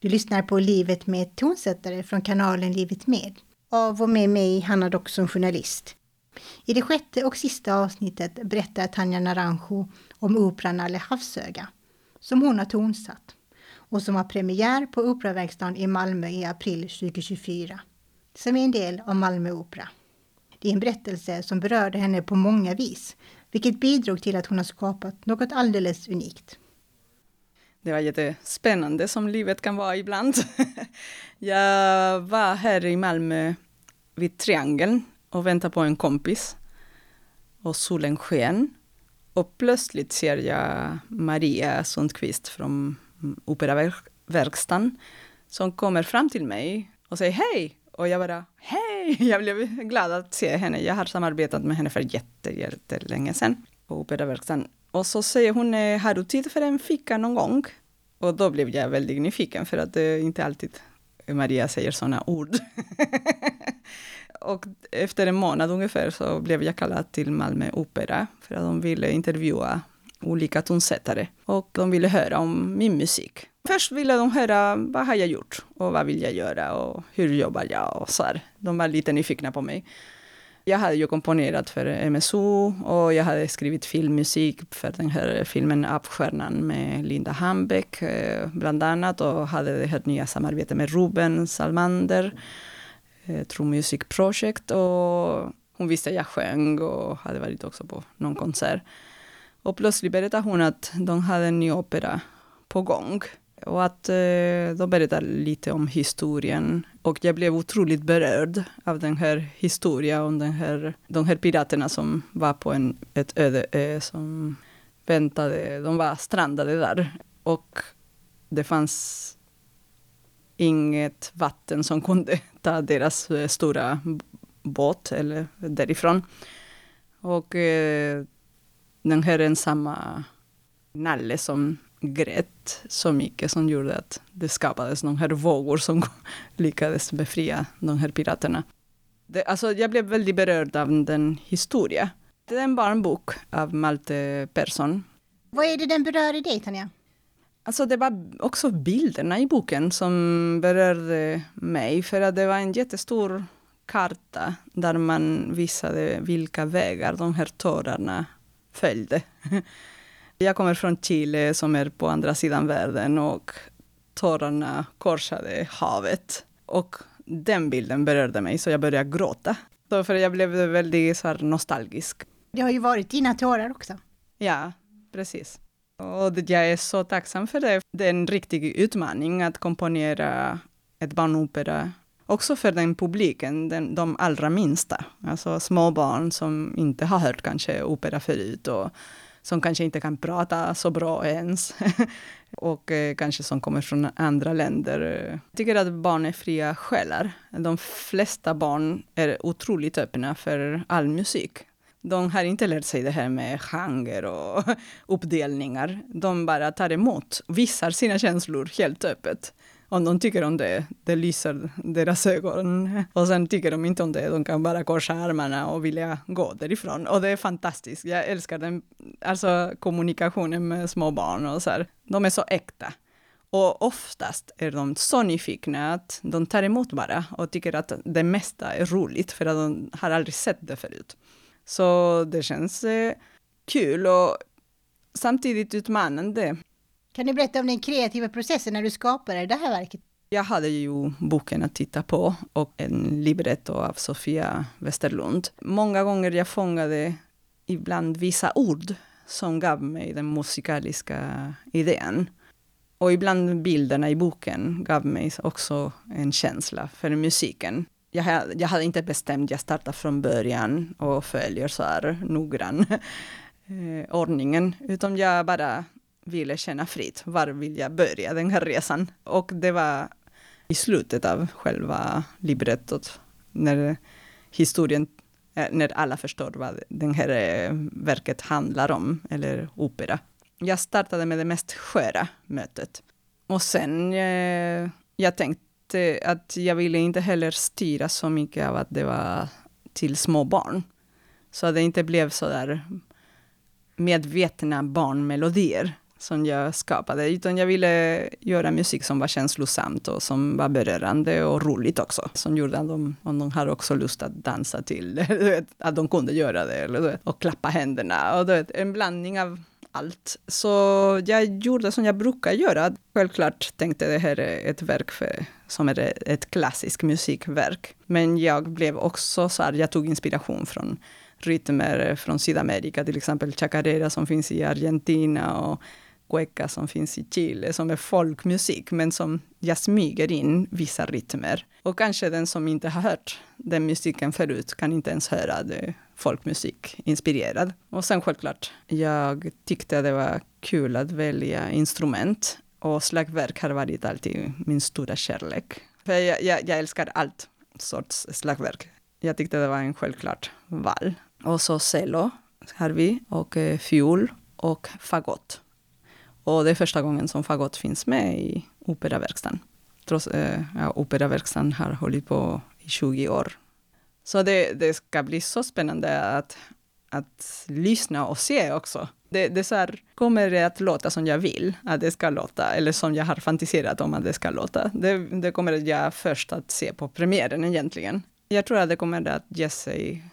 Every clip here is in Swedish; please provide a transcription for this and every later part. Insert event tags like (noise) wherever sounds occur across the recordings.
Du lyssnar på Livet med tonsättare från kanalen Livet med av och med mig, Hanna Dock som journalist. I det sjätte och sista avsnittet berättar Tanja Naranjo om operan Alle Havsöga, som hon har tonsatt och som har premiär på Operaverkstaden i Malmö i april 2024, som är en del av Malmö Opera. Det är en berättelse som berörde henne på många vis, vilket bidrog till att hon har skapat något alldeles unikt. Det var jättespännande som livet kan vara ibland. (laughs) jag var här i Malmö vid Triangeln och väntade på en kompis. Och solen sken. Och plötsligt ser jag Maria Sundqvist från Operaverkstan som kommer fram till mig och säger hej. Och jag bara hej! (laughs) Jag blev glad att se henne. Jag har samarbetat med henne för jättelänge sedan på Operaverkstan. Och så säger hon, eh, har du tid för en fika någon gång? Och då blev jag väldigt nyfiken, för att det är inte alltid Maria säger sådana ord. (laughs) och efter en månad ungefär så blev jag kallad till Malmö Opera, för att de ville intervjua olika tonsättare. Och de ville höra om min musik. Först ville de höra vad har jag gjort och vad vill jag göra och hur jobbar jag och så här. De var lite nyfikna på mig. Jag hade ju komponerat för MSO och jag hade skrivit filmmusik för den här filmen Appstjärnan med Linda Hambeck eh, bland annat och hade det här nya samarbetet med Ruben Salmander, eh, True Music Project och hon visste att jag sjöng och hade varit också på någon konsert. Och plötsligt berättade hon att de hade en ny opera på gång. Och att eh, de berättar lite om historien. Och jag blev otroligt berörd av den här historien om den här, de här piraterna som var på en, ett öde ö som väntade, de var strandade där. Och det fanns inget vatten som kunde (laughs) ta deras eh, stora båt eller därifrån. Och eh, den här ensamma Nalle som grät så mycket som gjorde att det skapades de här vågor som (laughs) lyckades befria de här piraterna. Det, alltså jag blev väldigt berörd av den historien. Det är en barnbok av Malte Persson. Vad är det den berör i dig, Tanja? Alltså det var också bilderna i boken som berörde mig, för att det var en jättestor karta där man visade vilka vägar de här tårarna följde. (laughs) Jag kommer från Chile som är på andra sidan världen och tårarna korsade havet. Och den bilden berörde mig så jag började gråta. Därför jag blev väldigt så nostalgisk. Det har ju varit dina tårar också. Ja, precis. Och jag är så tacksam för det. Det är en riktig utmaning att komponera ett barnopera. Också för den publiken, den, de allra minsta. Alltså små barn som inte har hört kanske opera förut. Och som kanske inte kan prata så bra ens. (laughs) och eh, kanske som kommer från andra länder. Jag tycker att barn är fria själar. De flesta barn är otroligt öppna för all musik. De har inte lärt sig det här med genre och (laughs) uppdelningar. De bara tar emot, visar sina känslor helt öppet om de tycker om det, det lyser deras ögon. Och sen tycker de inte om det, de kan bara korsa armarna och vilja gå därifrån. Och det är fantastiskt. Jag älskar den, alltså kommunikationen med små barn och så här. De är så äkta. Och oftast är de så nyfikna att de tar emot bara och tycker att det mesta är roligt för att de har aldrig sett det förut. Så det känns eh, kul och samtidigt utmanande. Kan du berätta om den kreativa processen när du skapade det här verket? Jag hade ju boken att titta på och en libretto av Sofia Westerlund. Många gånger jag fångade ibland vissa ord som gav mig den musikaliska idén. Och ibland bilderna i boken gav mig också en känsla för musiken. Jag, jag hade inte bestämt, jag startade från början och följer så här noggrann (laughs) eh, ordningen, utan jag bara ville känna fritt. Var vill jag börja den här resan? Och det var i slutet av själva librettot, när historien, eh, när alla förstår vad det här eh, verket handlar om, eller opera. Jag startade med det mest sköra mötet. Och sen, eh, jag tänkte att jag ville inte heller styra så mycket av att det var till små barn. Så att det inte blev så där medvetna barnmelodier som jag skapade, utan jag ville göra musik som var känslosamt och som var berörande och roligt också. Som gjorde att de, om de hade också lust att dansa till, (laughs) att de kunde göra det, eller, och klappa händerna. Och vet, en blandning av allt. Så jag gjorde som jag brukar göra. Självklart tänkte det här är ett verk för, som är ett klassiskt musikverk. Men jag blev också så här, jag tog inspiration från rytmer från Sydamerika, till exempel chacarera som finns i Argentina och cueca som finns i Chile, som är folkmusik, men som jag smyger in vissa rytmer. Och kanske den som inte har hört den musiken förut kan inte ens höra det folkmusik inspirerad. Och sen självklart, jag tyckte det var kul att välja instrument och slagverk har varit alltid min stora kärlek. För jag, jag, jag älskar allt sorts slagverk. Jag tyckte det var en självklart val. Och så cello har vi, och eh, fiol och fagott. Och det är första gången som fagott finns med i operaverkstan. Trots eh, ja, operaverkstan har hållit på i 20 år. Så det, det ska bli så spännande att, att lyssna och se också. Det, det så här, kommer det att låta som jag vill att det ska låta, eller som jag har fantiserat om att det ska låta? Det, det kommer jag först att se på premiären egentligen. Jag tror att det kommer att ge sig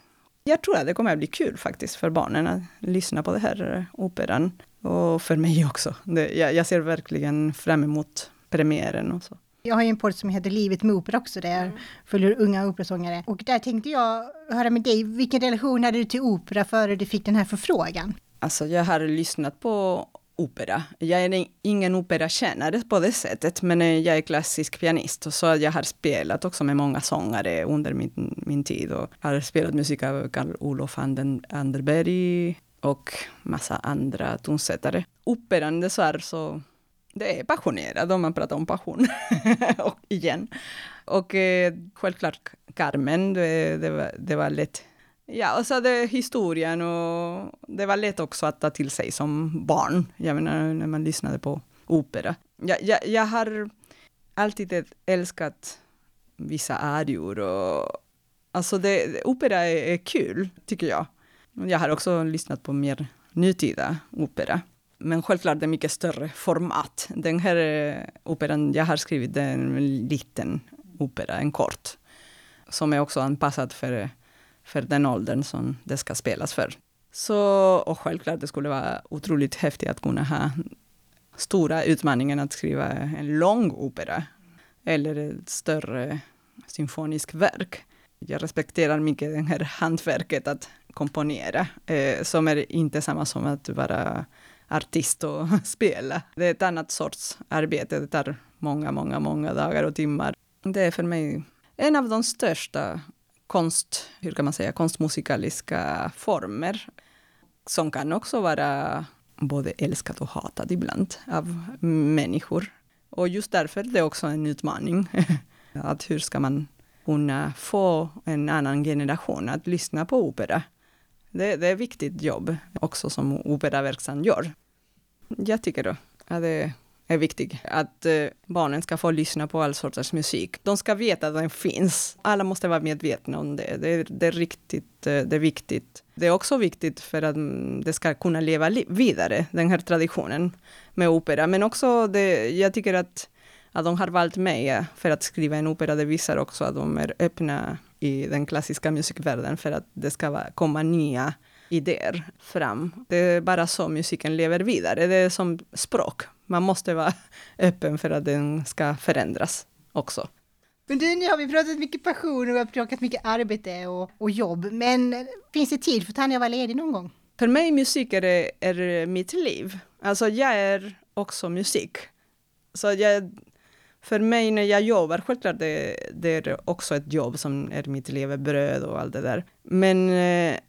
jag tror att det kommer att bli kul faktiskt för barnen att lyssna på den här operan. Och för mig också. Det, jag, jag, ser verkligen fram emot premiären och så. Jag har ju en podd som heter Livet med opera också, där jag mm. följer unga operasångare. Och där tänkte jag höra med dig, vilken relation hade du till opera före du fick den här förfrågan? Alltså jag har lyssnat på opera. Jag är ingen operakännare på det sättet, men eh, jag är klassisk pianist. Så jag har spelat också med många sångare under min, min tid. Och har spelat musik av Karl Olof Anderberg och massa andra tonsättare. Operan, det är så det är passionerat om man pratar om passion. (laughs) och igen. Och eh, självklart Carmen, det, det, var, det var lätt Ja, och så det historien och det var lätt också att ta till sig som barn, jag menar när man lyssnade på opera. Jag, jag, jag har alltid älskat vissa arior och alltså det, opera är, är kul, tycker jag. Jag har också lyssnat på mer nutida opera. Men självklart det är mycket större format. Den här eh, operan jag har skrivit, är en liten opera, en kort. Som är också anpassad för för den åldern som det ska spelas för. Så, och självklart, det skulle vara otroligt häftigt att kunna ha stora utmaningen att skriva en lång opera eller ett större symfoniskt verk. Jag respekterar mycket det här hantverket att komponera, eh, som är inte samma som att vara artist och (laughs) spela. Det är ett annat sorts arbete, det tar många, många, många dagar och timmar. Det är för mig en av de största konst, hur kan man säga, konstmusikaliska former som kan också vara både älskad och hatad ibland av människor. Och just därför är det också en utmaning. (laughs) att hur ska man kunna få en annan generation att lyssna på opera? Det, det är ett viktigt jobb också som operaverksam gör. Jag tycker då att det är viktigt Att eh, barnen ska få lyssna på all sorters musik. De ska veta att den finns. Alla måste vara medvetna om det. Det är, det är riktigt, eh, det är viktigt. Det är också viktigt för att det ska kunna leva vidare, den här traditionen med opera. Men också, det, jag tycker att, att de har valt mig för att skriva en opera. Det visar också att de är öppna i den klassiska musikvärlden för att det ska komma nya idéer fram. Det är bara så musiken lever vidare. Det är som språk. Man måste vara (laughs) öppen för att den ska förändras också. Men du, nu har vi pratat mycket passion och vi har pratat mycket arbete och, och jobb. Men finns det tid för Tanja att vara ledig någon gång? För mig musik är, är mitt liv. Alltså jag är också musik. Så jag, för mig när jag jobbar, självklart det, det är också ett jobb som är mitt levebröd och allt det där. Men eh,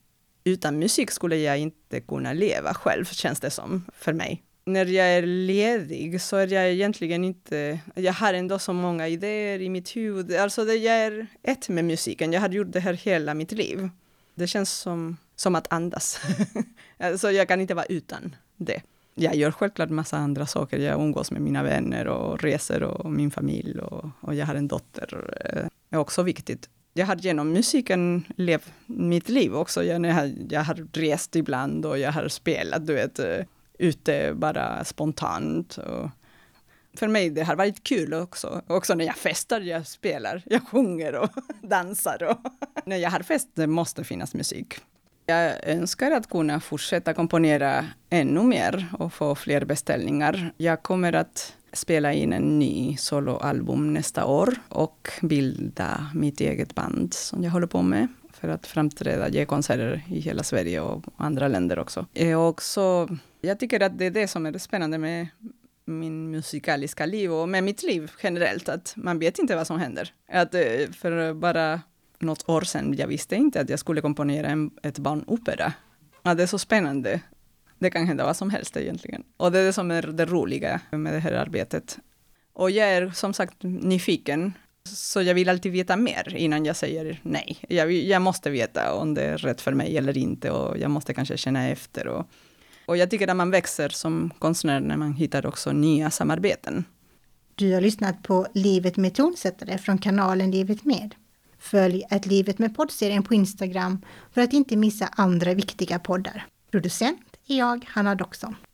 utan musik skulle jag inte kunna leva själv, känns det som, för mig. När jag är ledig så är jag egentligen inte... Jag har ändå så många idéer i mitt huvud. Alltså det, jag är ett med musiken. Jag har gjort det här hela mitt liv. Det känns som, som att andas. (laughs) alltså jag kan inte vara utan det. Jag gör självklart massa andra saker. Jag umgås med mina vänner och reser och min familj och, och jag har en dotter. Det är också viktigt jag har genom musiken levt mitt liv också. Jag, jag, har, jag har rest ibland och jag har spelat, du vet, eh, ute bara spontant. Och för mig det har varit kul också. Också när jag festar, jag spelar, jag sjunger och (laughs) dansar. Och (laughs) när jag har fest det måste finnas musik. Jag önskar att kunna fortsätta komponera ännu mer och få fler beställningar. Jag kommer att spela in en ny soloalbum nästa år och bilda mitt eget band som jag håller på med för att framträda, ge konserter i hela Sverige och andra länder också. Eh, och jag tycker att det är det som är det spännande med min musikaliska liv och med mitt liv generellt, att man vet inte vad som händer. Att eh, för bara något år sedan, jag visste inte att jag skulle komponera en, ett barnopera. Ja, det är så spännande. Det kan hända vad som helst egentligen. Och det är det som är det roliga med det här arbetet. Och jag är som sagt nyfiken, så jag vill alltid veta mer innan jag säger nej. Jag, jag måste veta om det är rätt för mig eller inte och jag måste kanske känna efter. Och, och jag tycker att man växer som konstnär när man hittar också nya samarbeten. Du har lyssnat på Livet med tonsättare från kanalen Livet med. Följ ett Livet med poddserien på Instagram för att inte missa andra viktiga poddar. Producent är jag, Hanna Doxon.